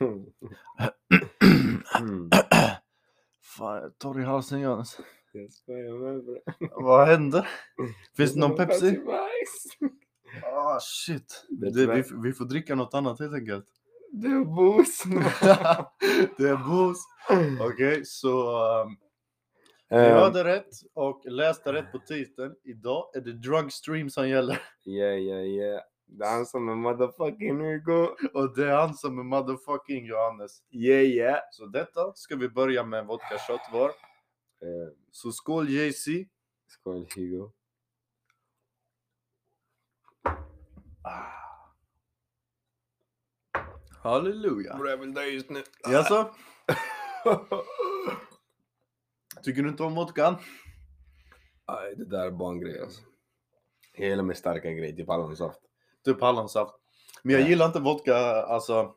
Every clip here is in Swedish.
Mm. Fan, jag är torr i halsen Johannes. Jag skojar med bre. Vad händer? Finns det någon Pepsi? Ah shit. Det, vi, vi får dricka något annat helt enkelt. Det är boost. det är boost. Okej, så um, vi Ehm, hörde rätt och läste rätt på titeln. Idag är det drugstream som gäller. Yeah, yeah, yeah. Det är han som är motherfucking Hugo. Och det är han som är motherfucking Johannes. Yeah, yeah. Så detta ska vi börja med en vodka shot var. Uh, Så skål JC. skål Hugo. Halleluja. Bror jag vill dö just nu. Jaså? Tycker du inte om vodkan? Nej, det där är bara en grej alltså. Hela med starka grejer, typ hallonsaft. Typ hallonsaft. Men jag Ja. gillar inte vodka, alltså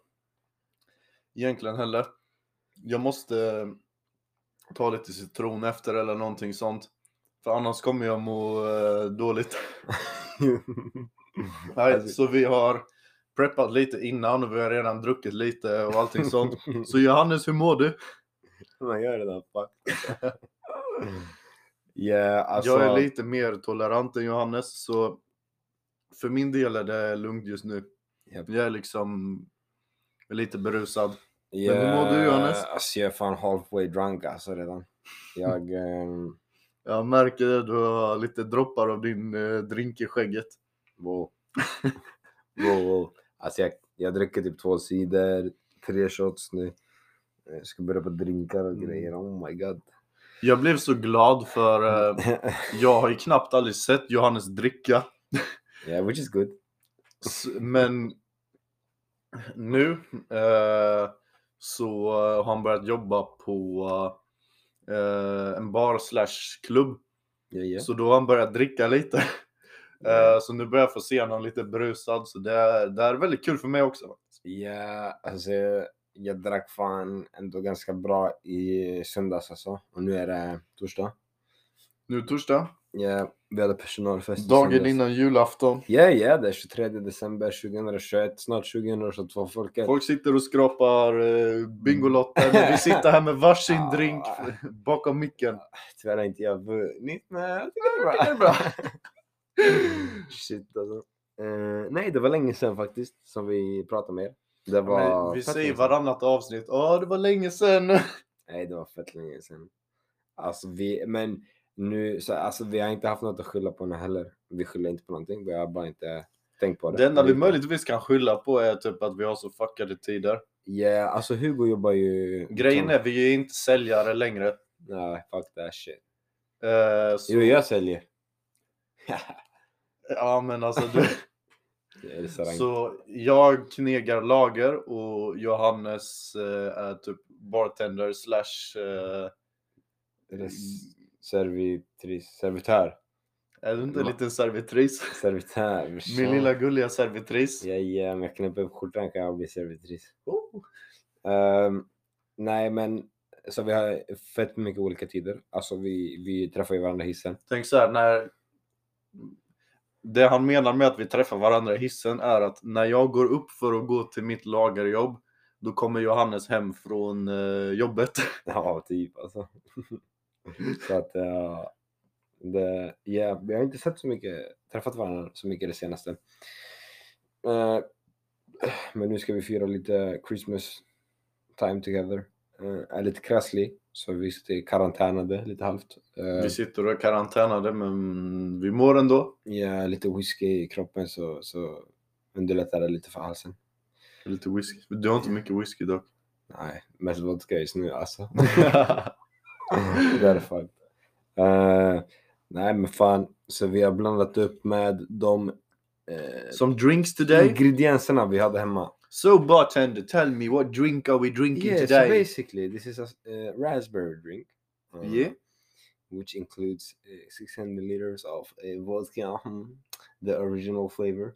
egentligen heller. Jag måste ta lite citron efter eller någonting sånt. För annars kommer jag må eh, dåligt. Nej, Alltså- så vi har preppat lite innan och vi har redan druckit lite och allting sånt. Så Johannes, hur mår du? Man gör det där fuck. yeah, alltså. Jag är lite mer tolerant än Johannes, så för min del är det lugnt just nu. Japp. Jag är liksom lite berusad. Yeah, hur mår du, Johannes? Alltså jag är fan halfway drunk alltså redan. Jag... ehm, Jag märker det, du har lite droppar av din eh, drink i skägget. wow. wow, wow. Alltså jag, jag dricker typ två sidor, tre shots nu. Jag ska börja på drinkar och Mm. grejer. Oh my god. Jag blev så glad för eh, jag har ju knappt aldrig sett Johannes dricka. Yeah, which is good. Men nu eh, så har han börjat jobba på eh, en bar slash klubb. Yeah, yeah. Så då har han börjat dricka lite. Eh, så nu börjar jag få se honom lite berusad. Så det är, det är väldigt kul för mig också. Ja, alltså jag, jag drack fan ändå ganska bra i söndags alltså. Och nu är det torsdag. Nu är torsdag, Ja, vi hade personalfest dagen innan julafton. Ja, ja, det är 23 december 2021, snart 2022 folket. Folk sitter och skrapar eh, Bingolotter. men Vi sitter här med varsin drink bakom micken. Tyvärr inte jag vunnit, men jag tycker det är Det är bra. Shit alltså. Eh, nej, det var länge sedan faktiskt som vi pratade med er. Det var Men vi säger varannat avsnitt. Ja, det var länge sedan. Nej, det var fett länge sedan. Alltså vi, men nu, så, alltså vi har inte haft något att skylla på nu heller. Vi skyller inte på någonting, vi har bara inte tänkt på det. Det enda vi möjligtvis kan skylla på är typ att vi har så fuckade tider. Ja, alltså Hugo jobbar ju... Grejen är, vi är inte säljare längre. Nej, fuck that shit. Eh, så, Jo, jag säljer. Ja, men alltså du. Så jag knegar lager och Johannes eh, är typ bartender slash... Res- Servitris, servitör. är du inte en liten servitris? Servitör. Min lilla gulliga servitris. Ja, ja, om jag knäpper upp skjortan kan jag bli servitris. Oh. Ehm, nej, men så vi har fett mycket olika tider. Alltså vi, vi träffar ju varandra i hissen. Tänk så här, när... Det han menar med att vi träffar varandra i hissen är att när jag går upp för att gå till mitt lagerjobb, då kommer Johannes hem från eh, jobbet. Ja, typ alltså. så att, ja. det, ja, vi har inte sett så mycket, träffat varandra så mycket det senaste. Eh, men nu ska vi fira lite Christmas time together. Uh, är lite krasslig, så vi sitter karantänade lite halvt. Eh, Vi sitter och är karantänade, men vi mår ändå. Ja, lite whisky i kroppen så, så underlättar det lite för halsen. Lite whisky. Du har inte mycket whisky dock. Nej, mest vodka just nu alltså. är fucked. Eh, nej men fan, så vi har blandat upp med de eh, Some drinks today. ingredienserna vi hade hemma. So bartender, tell me what drink are we drinking Yeah, so basically this is a uh, raspberry drink. uh, Yeah. Which includes uh, 600 liters of uh, vodka, mm, the original flavor.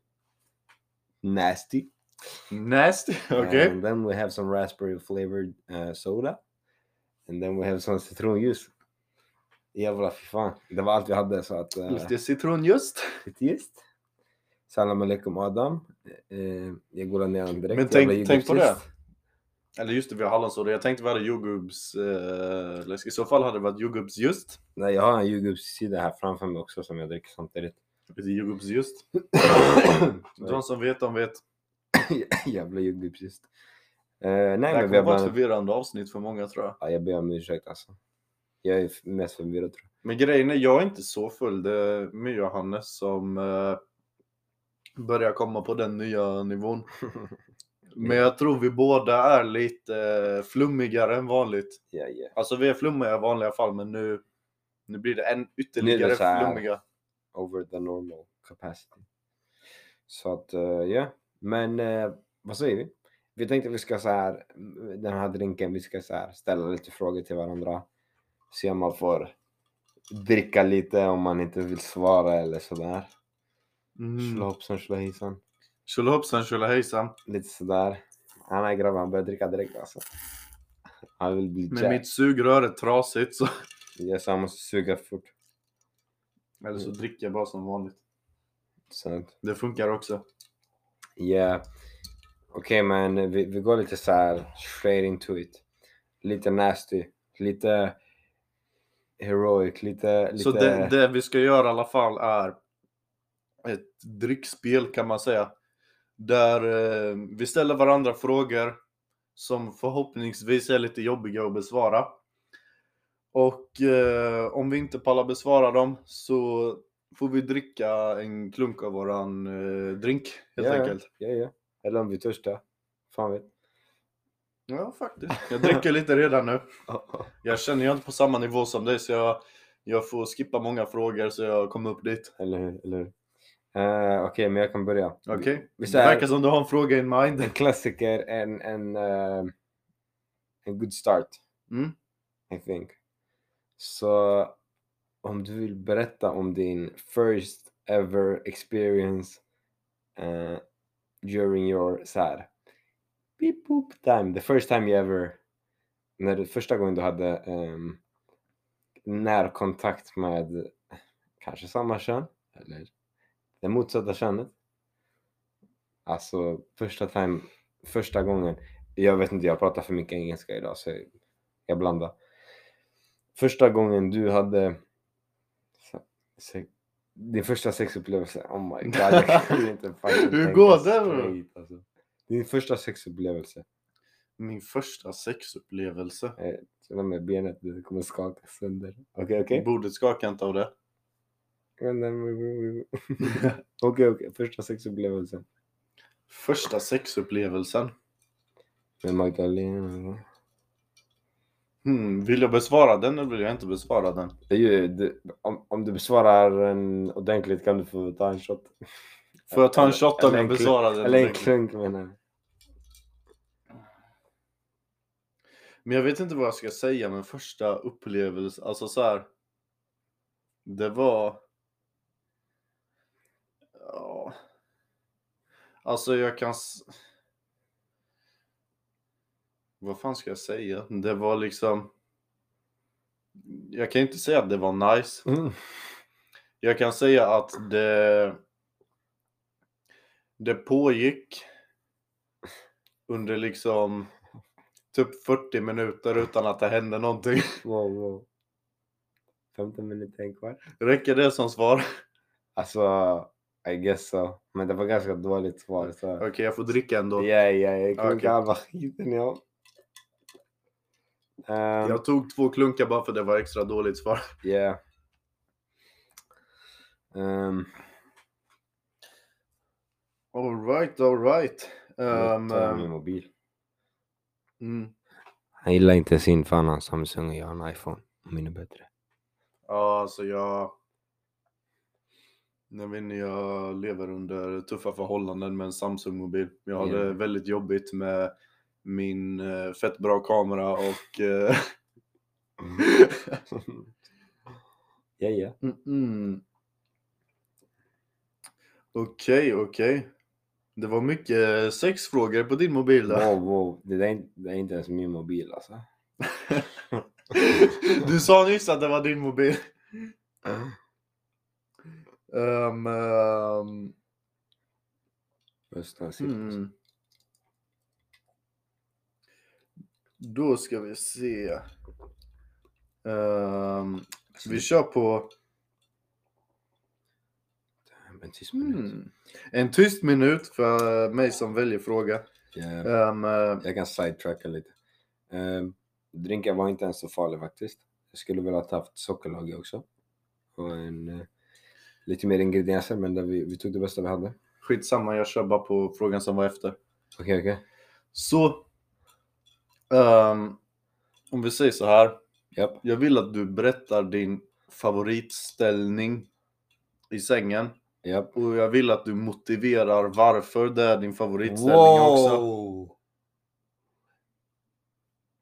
Nasty. Nasty. Okay. And then we have some raspberry flavored uh, soda. And then we have some citronjuice. Jävlar fy fan. Det var allt vi hade så att... Uh, Lite citronjust. lite gist. Salam alaikum Adam. Uh, jag går ner direkt. Men Jävla tänk, tänk på det. Eller just det, vi har hallonsoda. Jag tänkte vi hade jordgubbs... Eh. I så fall hade det varit jordgubbsjust. Nej, jag har en jordgubbssida här framför mig också som jag dricker samtidigt. Lite jordgubbsjust. De som vet, de vet. Jävla jordgubbsjust. Uh, nej, Det här men kommer vara ett förvirrande avsnitt för många tror jag. ja, Jag ber om ursäkt alltså. Jag är mest förvirrad tror Men grejen är, jag är inte så full. Det är My och Hannes som eh, börjar komma på den nya nivån. jag. Men jag tror vi båda är lite eh, flummigare än vanligt. Ja, ja. Alltså vi är flummiga i vanliga fall, men nu, nu blir det än ytterligare här. flummiga. Over the normal capacity. Så att, ja. Men eh, vad säger vi? Vi tänkte att vi ska så här, den här drinken, vi ska så här ställa lite frågor till varandra. Se om man får dricka lite om man inte vill svara eller sådär. Mm. Tjolahoppsan tjolahejsan. Tjolahoppsan tjolahejsan. Lite sådär. Han är grabben, han börjar dricka direkt alltså. Han vill bli Men mitt sugrör är trasigt så, Jag sa han måste suga fort. eller så dricker jag bara som vanligt. Sant. Det funkar också. Ja. Okej men vi, vi går lite så här straight into it. Lite nasty. Lite heroic. Lite... lite... Så det, det vi ska göra i alla fall är ett drickspel kan man säga. Där eh, vi ställer varandra frågor som förhoppningsvis är lite jobbiga att besvara. Och eh, om vi inte pallar besvara dem så får vi dricka en klunk av våran eh, drink helt ja, enkelt. Ja, ja. Eller om vi törstar. Fan vet. Ja, faktiskt. Jag dricker lite redan nu. Jag känner jag inte på samma nivå som dig så jag, jag får skippa många frågor så jag kommer upp dit. Eller hur? Eller hur? Eh, Okej, men jag kan börja. Okej? Vi Det verkar som du har en fråga in mind. En klassiker, en, en, eh, en good start. Mm. I think. Så om du vill berätta om din first ever experience eh, during your så här, beep boop time, the first time you ever, när du, första gången du hade um, närkontakt med kanske samma kön eller det motsatta könet. Alltså första time, första gången, jag vet inte, jag pratar för mycket engelska idag så jag blandar. Första gången du hade se- din första sexupplevelse, oh my god, jag kan inte Hur går straight, alltså. Din första sexupplevelse, Min första sexupplevelse. eh, till och med benet det kommer skaka sönder. Okej, okej? Bordet skakar inte av det. Okej, okej, första sexupplevelsen. Första sexupplevelsen. Med Magdalena. Hmm, vill jag besvara den eller vill jag inte besvara den? Det är ju, det, om, om du besvarar den ordentligt kan du få ta en shot. Får jag ta en shot om jag besvarar den? Eller en klunk menar jag. Men jag vet inte vad jag ska säga med första upplevelse. Alltså så här. Det var... Ja. Alltså jag kan... Vad fan ska jag säga? Det var liksom... Jag kan inte säga att det var nice. Mm. Jag kan säga att det... Det pågick under liksom typ 40 minuter utan att det hände någonting. Wow, wow. 15 minuter, en kvart. Räcker det som svar? Alltså, I guess so. Men det var ganska dåligt svar. Så. Okej, jag får dricka ändå. Ja, ja, jag Okej. klunkar halva skiten ja. Um, Jag tog två klunkar bara för det var extra dåligt svar. Yeah. Um, Alright, alright. Um, um, min mobil. mm. Han gillar inte sin för han har Samsung och jag har en iPhone. Min är bättre. Ja, alltså jag... Jag inte, jag lever under tuffa förhållanden med en Samsung-mobil. Jag har det Ja. väldigt jobbigt med min eh, fett bra kamera och... eh, ja, ja. Mm, mm. Okej, okej. Det var mycket sexfrågor på din mobil där. Wow, wow. Det, där är, inte- det är inte ens min mobil alltså. Du sa nyss att det var din mobil. Um, um, Första cirkus. hmm. Då ska vi se. Ehm, vi kör på En tyst minut. hmm, en tyst minut för mig som väljer fråga. Ja, Ehm, eh, jag kan sidetracka lite. Um, drinken var inte ens så farlig faktiskt. Jag skulle väl ha haft sockerlag också. Och en, eh, lite mer ingredienser, men där vi, vi tog det bästa vi hade. skitsamma, jag kör bara på frågan som var efter. Okej, okej. Så, ehm, om vi säger så här. Japp. Jag vill att du berättar din favoritställning i sängen. Japp. Och jag vill att du motiverar varför det är din favoritställning också.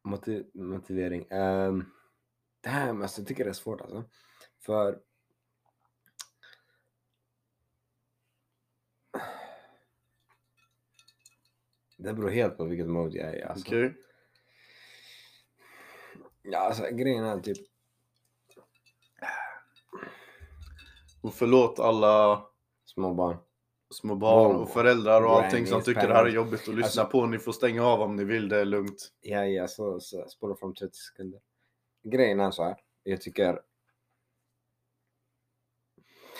Motiv motivering. Um, damn, alltså jag tycker det är svårt alltså. För... Det beror helt på vilket mode jag är i alltså. Okej? Ja, alltså grejen är typ... Och förlåt alla Små barn. små barn och föräldrar och allting som tycker det här är jobbigt att lyssna Alltså- på. Ni får stänga av om ni vill, det är lugnt. Ja, ja, så, så spola fram 30 sekunder. Grejen är så här. Jag tycker...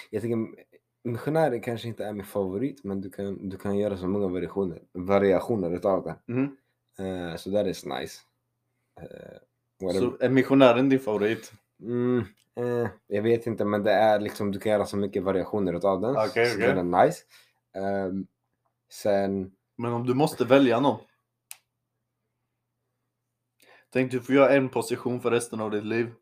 Jag tycker missionärer kanske inte är min favorit, men du kan, du kan göra så många variationer, variationer utav det. Mhm. Eh, så that is nice. Uh, whatever. Så är missionären din favorit? Mm, eh, jag vet inte, men det är liksom, du kan göra så mycket variationer utav den. Okej, så okej. den är nice. Ehm, sen, Men om du måste välja någon? Tänk du får göra en position för resten av ditt liv.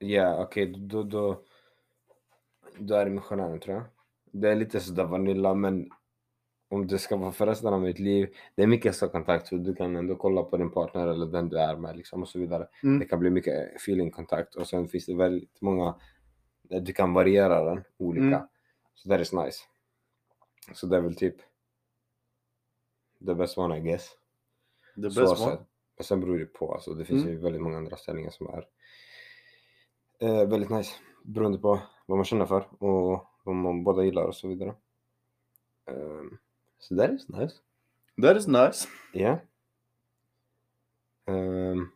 ja okej, då, då, då är det missionären tror jag. Det är lite sådär Vanilla, men om det ska vara för resten av mitt liv, det är mycket så kontakt så du kan ändå kolla på din partner eller den du är med liksom och så vidare. Mm. Det kan bli mycket feeling kontakt och sen finns det väldigt många, du kan variera den olika. Mm. Så that is nice. Så det är väl typ the best one I guess. Det Så bästa sett. Men sen beror det på, alltså det finns Mm. ju väldigt många andra ställningar som är eh, väldigt nice. Beroende på vad man känner för och vad man båda gillar och så vidare. Um, så that is nice. That is nice. Yeah. Um,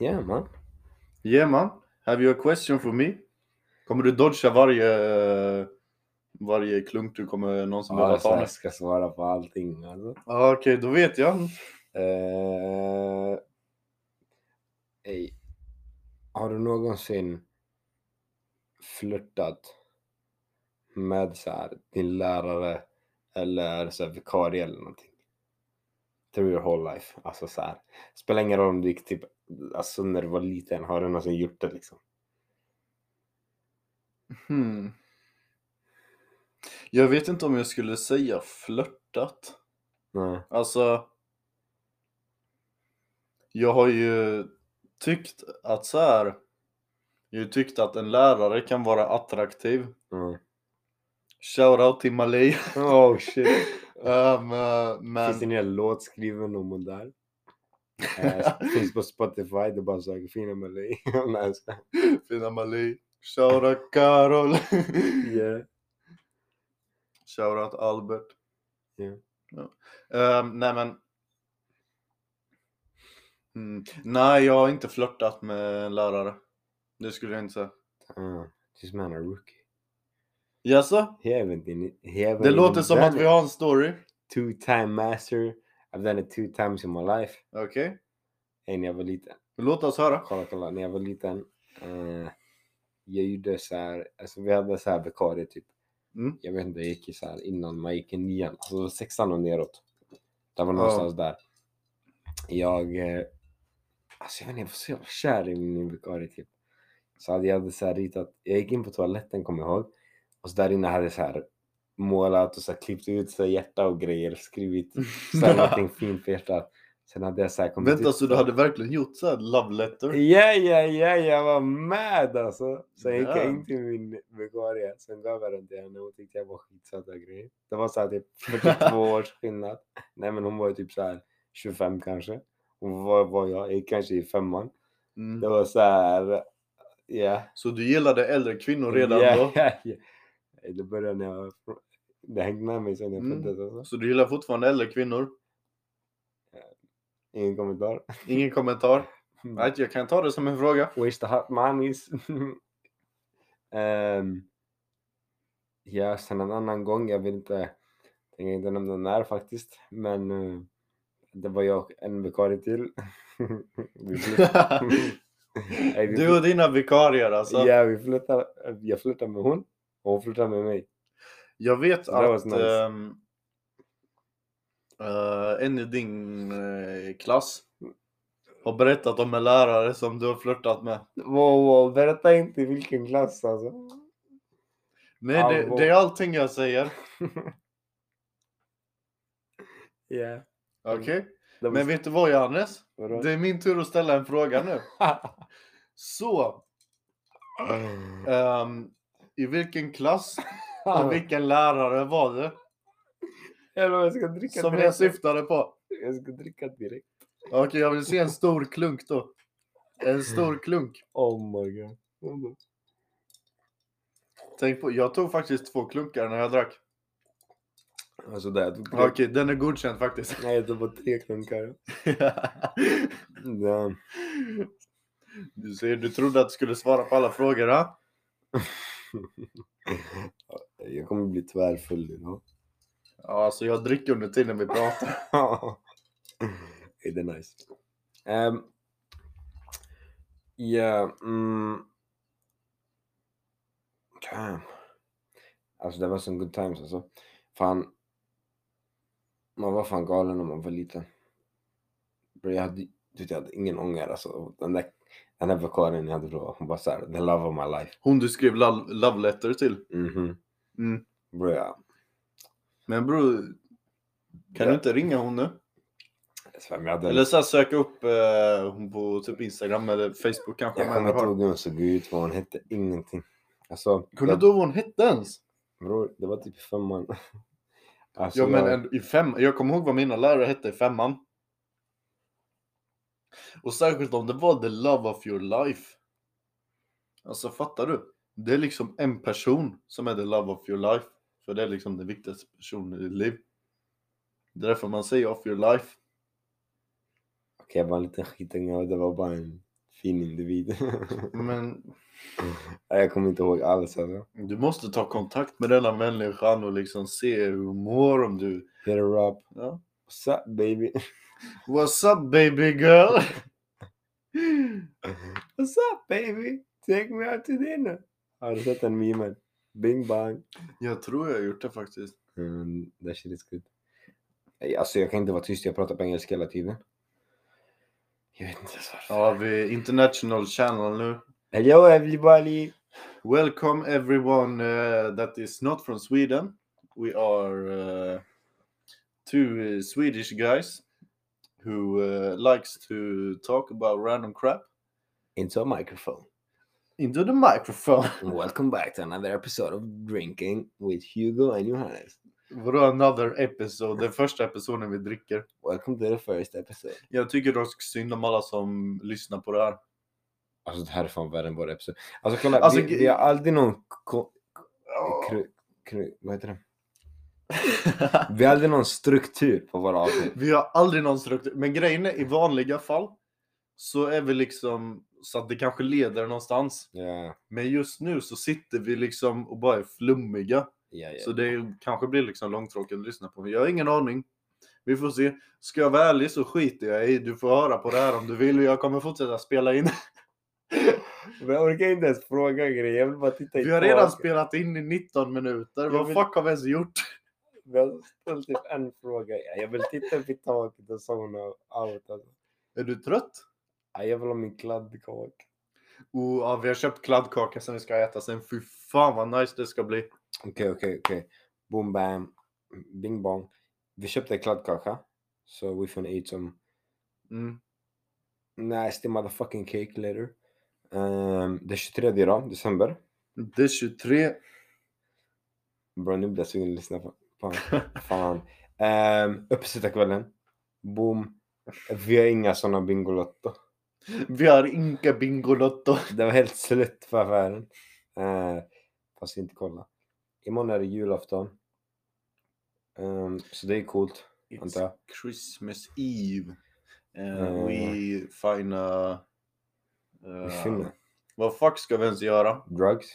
yeah man. Yeah man. Have you a question for me? Kommer du dodga varje, varje klunk du kommer någonsin behöva Ja, ta jag nu? ska svara på allting alltså. Ja, Okej, då vet jag. Eh, ey. Har du någonsin flörtat med så här, din lärare eller så här, vikarie eller någonting? Through your whole life. Alltså så här. Spelar ingen roll om du gick typ, alltså när du var liten, har du någonsin gjort det liksom? Hmm. Jag vet inte om jag skulle säga flörtat. Nej. Alltså. Jag har ju tyckt att så här. Jag har ju tyckt att en lärare kan vara attraktiv. Mm. Shoutout till Malay. Oh shit. um, eh, men... Finns det en hel låt skriven om hon där? Eh, finns på Spotify, det är bara söker fina Malay. Fina Malay. Shoutout Karol. Yeah. Shoutout Albert. Ja. Ja. Ehm, nej men. Mm. Nej, jag har inte flörtat med en lärare. Det skulle jag inte säga. Uh, this man a rookie. Jaså? He haven't he haven't Det låter som att vi har en story. Two time master. I've done it two times in my life. Okej. Hey, när jag var liten. Låt oss höra. Kolla, kolla. När jag var liten. eh, jag gjorde så här. Alltså vi hade så här vikarie typ. Mm. Jag vet inte, jag gick i så här innan man gick i nian. Alltså sexan och neråt. Det var någonstans där. Jag... Eh, alltså jag vet inte, jag var så jävla kär i min vikarie typ. Så hade jag hade så här ritat. Jag gick in på toaletten kommer jag ihåg. Och så där inne hade jag så här målat och så här klippt ut så här hjärta och grejer. Skrivit så här någonting fint på hjärtat. Sen hade jag så här kommit Vänta, ut så du hade verkligen gjort så här love letter? Ja, ja, ja, jag var mad alltså. Sen gick jag Ja. in till min vikarie, sen gav jag den till henne hon tyckte jag var skitsöt och grejer. Det var såhär typ 42 års skillnad. Nej men hon var ju typ såhär 25 kanske. Och vad var jag? Jag gick kanske i femman. Mm. Det var såhär, ja. Så du gillade äldre kvinnor redan ja, då? Det började när jag Det hängt med mig sen jag Mm. föddes alltså. Så du gillar fortfarande äldre kvinnor? Ingen kommentar. Ingen kommentar? Nej, jag kan ta det som en fråga. Waste the hot mommies. um, ja, sen en annan gång, jag vill inte, tänker inte nämna när faktiskt, men eh, det var jag och en vikarie till. Du och dina vikarier alltså. Ja, vi flyttade, jag flyttade med hon hon flyttade med mig. Jag vet Så det var att nice. ehm, eh, en i din eh, klass har berättat om en lärare som du har flörtat med. Wow, wow, berätta inte i vilken klass alltså. Nej, det, Allvar. det är allting jag säger. Ja. Okej? det var Men vet du vad Johannes? Vadå? Det är min tur att ställa en fråga nu. Så, ehm, i vilken klass och vilken lärare var det Jävlar, jag ska dricka som jag direkt. syftade på? Jag ska dricka direkt. Okej, jag vill se en stor klunk då. En stor klunk. Oh my god. Oh Tänk på, jag tog faktiskt två klunkar när jag drack. Alltså jag tog tre. Okej, den är godkänd faktiskt. Nej, jag tog bara tre klunkar. Ja. Du ser, du trodde att du skulle svara på alla frågor, ha? Jag kommer bli tvärfull idag. Ja, alltså jag dricker under tiden vi pratar. det är nice. Um, ja, mm. Damn. Alltså det var så good times alltså. Fan. Man var fan galen när man var liten. Jag hade, jag hade ingen ånger alltså. Den där, den där vikarien jag hade då, hon bara såhär, the love of my life. Hon du skrev lo- love letter till. Mhm. Mm. Bro, jag, Men bror, kan Ja. du inte ringa hon nu? jag svär, men jag hade Eller så här, söka upp eh, hon på typ Instagram eller Facebook kanske. Jag om kommer henne inte har. ihåg hur hon såg ut, vad hon hette, ingenting. Alltså, Kunde jag, du ihåg vad hon hette ens? bror, det var typ i femman. Alltså, Ja men jag, en, i fem, jag kommer ihåg vad mina lärare hette i femman. Och särskilt om det var the love of your life. Alltså fattar du? Det är liksom en person som är the love of your life. För det är liksom den viktigaste personen i ditt liv. Det är därför man säger of your life. Okej, jag var en liten skitunge och det var bara en fin individ. Men jag kommer inte ihåg alls alltså. du måste ta kontakt med denna människan och liksom se hur hon mår om du... Hit her up. Ja. What's up baby? What's up baby girl? What's up baby? Take me out to dinner. Har du sett den memen? Bing bang. Jag tror jag har gjort det faktiskt. Mm, that shit is good. Alltså jag kan inte vara tyst, jag pratar på engelska hela tiden. Jag vet inte ens varför. Ja, vi är international channel nu. Hello everybody! Welcome everyone uh, that is not from Sweden. We are uh, two uh, Swedish guys who uh, likes to talk about random crap Into a microphone. into the microphone. Welcome back to another episode of Drinking with Hugo and Johannes. Vadå another episode? Den första episoden vi dricker. Welcome to the first episode. Jag tycker dock synd om alla som lyssnar på det här. Alltså det här är fan värre än vår episod. Alltså kolla, Alltså, vi, vi har aldrig någon... Ko, kru, kru, vad heter det? Vi har aldrig någon struktur på våra avsnitt. vi har aldrig någon struktur. Men grejen är i vanliga fall så är vi liksom så att det kanske leder någonstans. Ja, Men just nu så sitter vi liksom och bara är flummiga. ja, ja. Så det kanske blir liksom långtråkigt att lyssna på. Jag har ingen aning. Vi får se. Ska jag vara ärlig så skiter jag i. Du får höra på det här om du vill. Jag kommer fortsätta spela in. Men jag orkar inte ens fråga grejer, jag vill bara titta Vi har redan spelat in i 19 minuter. Vad vill- fuck har vi ens gjort? Vi har ställt typ en fråga. Ja, Jag vill titta upp i taket och zona out. Alltså. Är du trött? Ja, Jag vill ha min kladdkaka. Oh, ja, vi har köpt kladdkaka som vi ska äta sen. Fy fan vad nice det ska bli. Okej, okej, okej. Boom, bam. Bing, bong. Vi köpte kladdkaka. So we finna eat some Mm. nasty motherfucking cake later. Um, det är 23 idag, december. Det är 23. Bro, nu blir jag sugen att lyssna på. På fan. Um, Uppesittarkvällen. Boom. Vi har inga såna Bingolotto. Vi har inga Bingolotto. Det var helt slut på affären. Uh, fast inte kolla. Imorgon är det julafton. Ehm, så det är coolt. Antar jag. It's Christmas Eve. Uh, Eh. We fina... Uh, vad fuck ska vi ens göra? Drugs?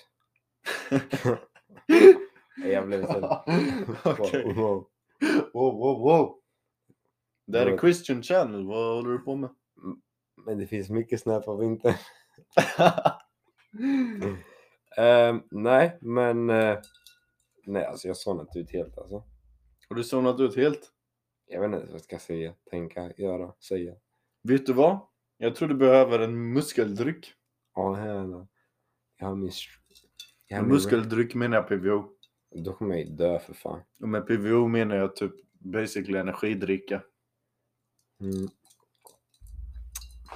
Jag blev så... Okej. Wow. Wow, wow, wow. Det här är Christian channel, vad håller du på med? Men det finns mycket snap av inte. Ehm, nej, men... eh, nej, alltså jag zonat ut helt alltså. Har du zonat ut helt? Jag vet inte vad jag ska säga, tänka, göra, säga. Vet du vad? Jag tror du behöver en muskeldryck. Ja, här det. Jag har min... Jag har min- muskeldryck menar jag PVO. Då kommer jag ju dö för fan. Och med PVO menar jag typ basically energidricka. Mm.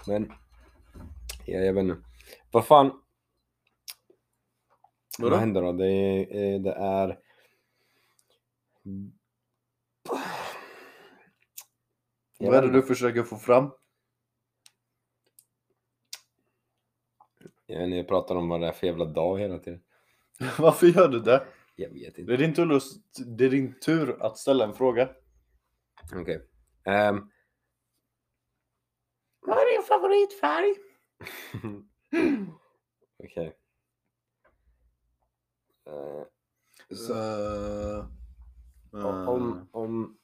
Men... Ja, jag vet inte. Vad fan? Vadå? Vad händer då? Det är... eh, Det är... Vad är det du försöker få fram? Jag, vet inte, jag pratar om vad det är för jävla dag hela tiden. Varför gör du det? Jag vet Det inte. är din tur, att- det är din tur att ställa en fråga. Okej. Ehm, Vad är din favoritfärg? Okej. Eh, Så... om, om...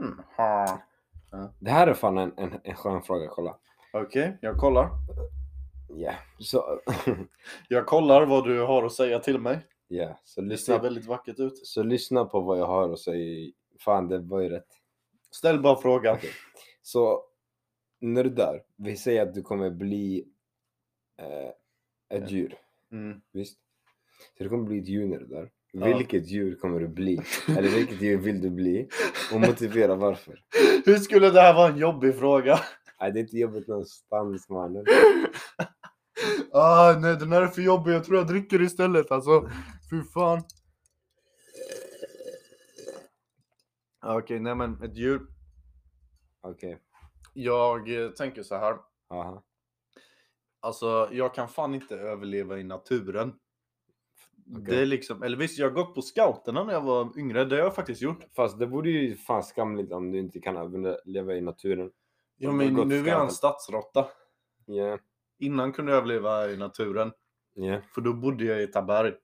Mm, ha. Det här är fan en, en, en skön fråga, kolla. Okej, jag kollar. Ja, så... Jag kollar vad du har att säga till mig. Ja, så Det ser lyssna, väldigt vackert ut. så lyssna på vad jag har och säg. Fan, det var ju rätt. Ställ bara frågan. Okej. Så, när du dör, vi säger att du kommer bli eh, ett djur, Mm. visst? Så du kommer bli ett djur när du dör. Ja. Vilket djur kommer du bli? Eller vilket djur vill du bli? Och motivera varför. Hur skulle det här vara en jobbig fråga? Nej, det är inte jobbigt någonstans mannen. Ah, nej, den här är för jobbig. Jag tror jag dricker istället alltså. Fy fan. Okej, nej men ett djur. Okej. Jag eh, tänker så här. Aha. Alltså, jag kan fan inte överleva i naturen. Okej. Det är liksom, eller visst, jag har gått på scouterna när jag var yngre. Det har jag faktiskt gjort. Fast det vore ju fan skamligt om du inte kan överleva i naturen. Ja, men nu är jag en stadsråtta. Ja, Innan kunde jag överleva i naturen. ja, För då bodde jag i Taberg.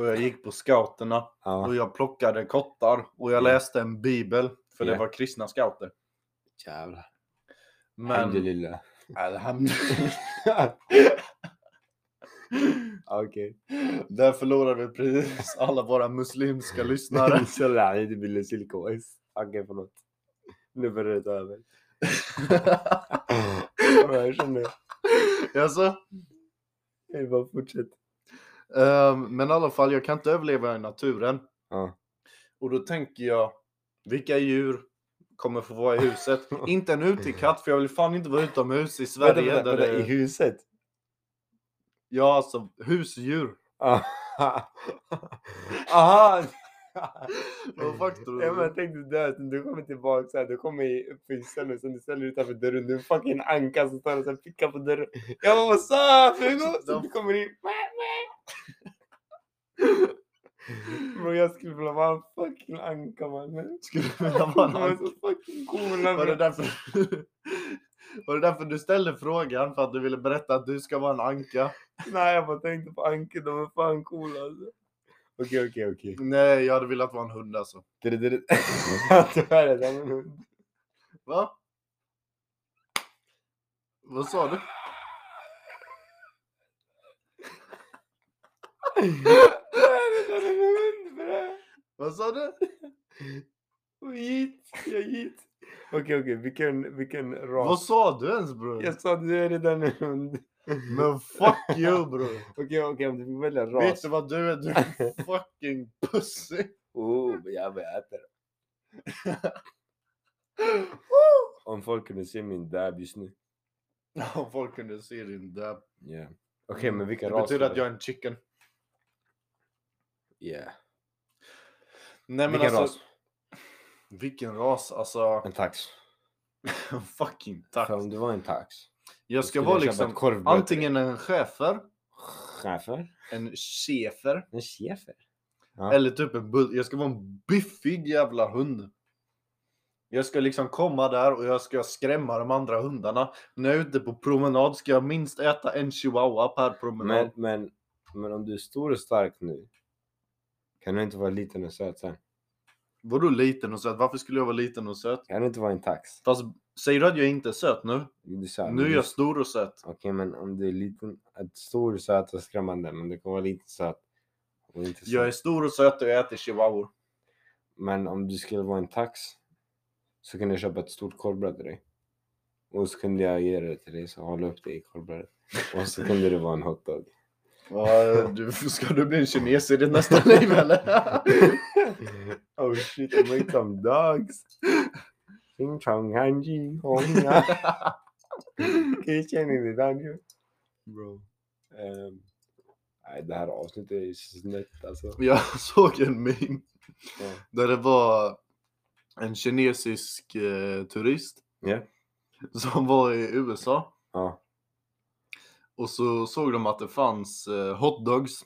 Och jag gick på scouterna. Och ja. jag plockade kottar. Och jag Ja. läste en bibel. För det var kristna scouter. Jävlar. Men... Alhamdulillah. Alhamdulillah. Okej. Där förlorade vi precis alla våra muslimska lyssnare. Okej, förlåt. Nu börjar det ta över. Ja, jag känner Jag bara fortsätt. Ehm, men i alla fall, jag kan inte överleva i naturen. Ja. Och då tänker jag, vilka djur kommer få vara i huset? inte en utekatt, för jag vill fan inte vara utomhus i Sverige. Vänta, vänta, där vänta, det... I huset? Ja, alltså husdjur. Aha! Aha! Vad du? Ja, men jag tänkte dö, du kommer tillbaka så här, du kommer i uppfysen och sen du ställer utanför dörren, du är en fucking anka som står och så här pickar på dörren. Jag bara what's up Hugo? Så du kommer in. Bro jag skulle vilja vara en fucking anka man. Skulle du vilja vara en anka? så fucking coola. Var det, därför... var det därför du ställde frågan? För att du ville berätta att du ska vara en anka? Nej jag bara tänkte på ankor, de är fan coola alltså. Okej okej okej. Nej, jag hade velat vara en hund alltså. Du är en hund. Va? Vad sa du? Du är det som en hund bre. Vad sa du? Hit, jag hit. Okej okej, vilken, vilken ras? Vad sa du ens bror? Jag sa du är redan en hund. Men fuck you bror. Okej okej, om du fick välja ras. Vet du vad du är? Du är fucking pussy. Oh, jag vill äta det. Om folk kunde se min dab just nu. Om folk kunde se din dab. Ja. Okej men vilken Det ras? betyder var att jag är en chicken. Yeah. Nej men Vilken alltså. ras? Vilken ras? Alltså. En tax. fucking tack. För om du var en tax. Jag ska vara liksom antingen en schäfer, Chefer? en schäfer En chefer? Ja. eller typ en bull. Jag ska vara en biffig jävla hund. Jag ska liksom komma där och jag ska skrämma de andra hundarna. När jag är ute på promenad ska jag minst äta en chihuahua per promenad. Men, men, men om du är stor och stark nu, kan du inte vara liten och söt sen? Vadå liten och söt? Varför skulle jag vara liten och söt? Kan du inte vara en tax? Fast säger du att jag inte är söt nu? Du sa, Nu är jag stor och söt. Okej, men om du är liten, ett stor, söt och skrämmande, men du kan vara lite söt och inte söt. Jag är stor och söt och jag äter chihuahuor. Men om du skulle vara en tax så kunde jag köpa ett stort korvbröd till dig. Och så kunde jag ge det till dig så hålla upp det i korvbrödet. Och så kunde det vara en hotdog. Ja, du, ska du bli en kines i ditt nästa liv eller? oh shit, I make some dogs. Ching chong hanji honga. Kitchen in the dungeon. Bro. Um, nej, det här avsnittet är snett alltså. Jag såg en meme Ja. där det var en kinesisk eh, turist Ja. som var i USA Ja. Och så såg de att det fanns eh, hotdogs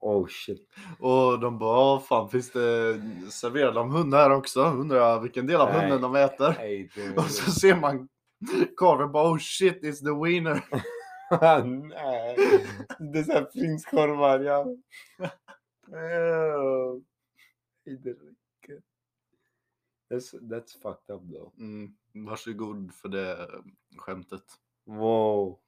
Oh shit. och de bara "Ah, fan finns det serverar de hund här också? Undrar vilken del av Nej. hunden de äter? Nej, det Och så ser man korven bara oh shit it's the wiener. Nej. Det är såhär prinskorvar, ja. That's, that's fucked up though. Mm, varsågod för det skämtet. Wow.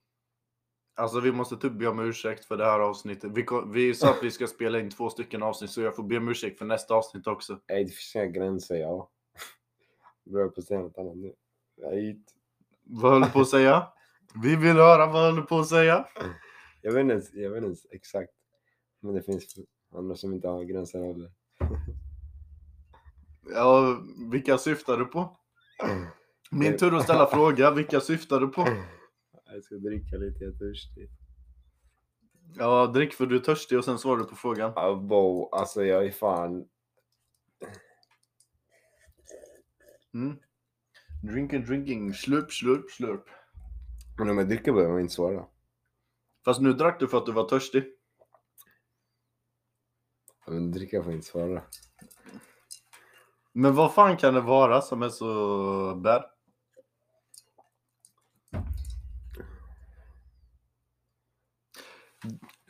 Alltså vi måste typ be om ursäkt för det här avsnittet. Vi, vi sa att vi ska spela in två stycken avsnitt så jag får be om ursäkt för nästa avsnitt också. Nej, det finns inga gränser, ja. Börjar på att säga något annat nu. Nej. Vad höll du på att säga? Vi vill höra vad höll du på att säga? Jag vet inte ens, jag vet inte ens exakt. Men det finns andra som inte har gränser heller. Ja, vilka syftar du på? Min tur att ställa fråga, vilka syftar du på? Jag ska dricka lite, jag är törstig. Ja, drick för du är törstig och sen svarar du på frågan. Ja, wow, alltså jag är fan... Mm. Drinking, drinking, slurp, slurp, slurp. Men om jag dricker behöver man inte svara. Fast nu drack du för att du var törstig. Men dricka får inte svara. Men vad fan kan det vara som är så bad?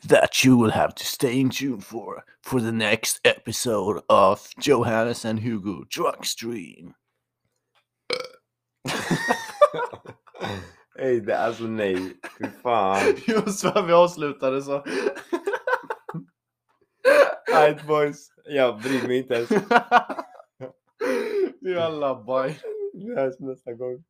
That you will have to stay in tune for for the next episode of Johannes and Hugo Drunk Stream. Ey, det alltså nej. Fy fan. Just vad vi avslutade så. Alright boys. Jag bryr mig inte ens. Jalla baj. Vi hörs nästa gång.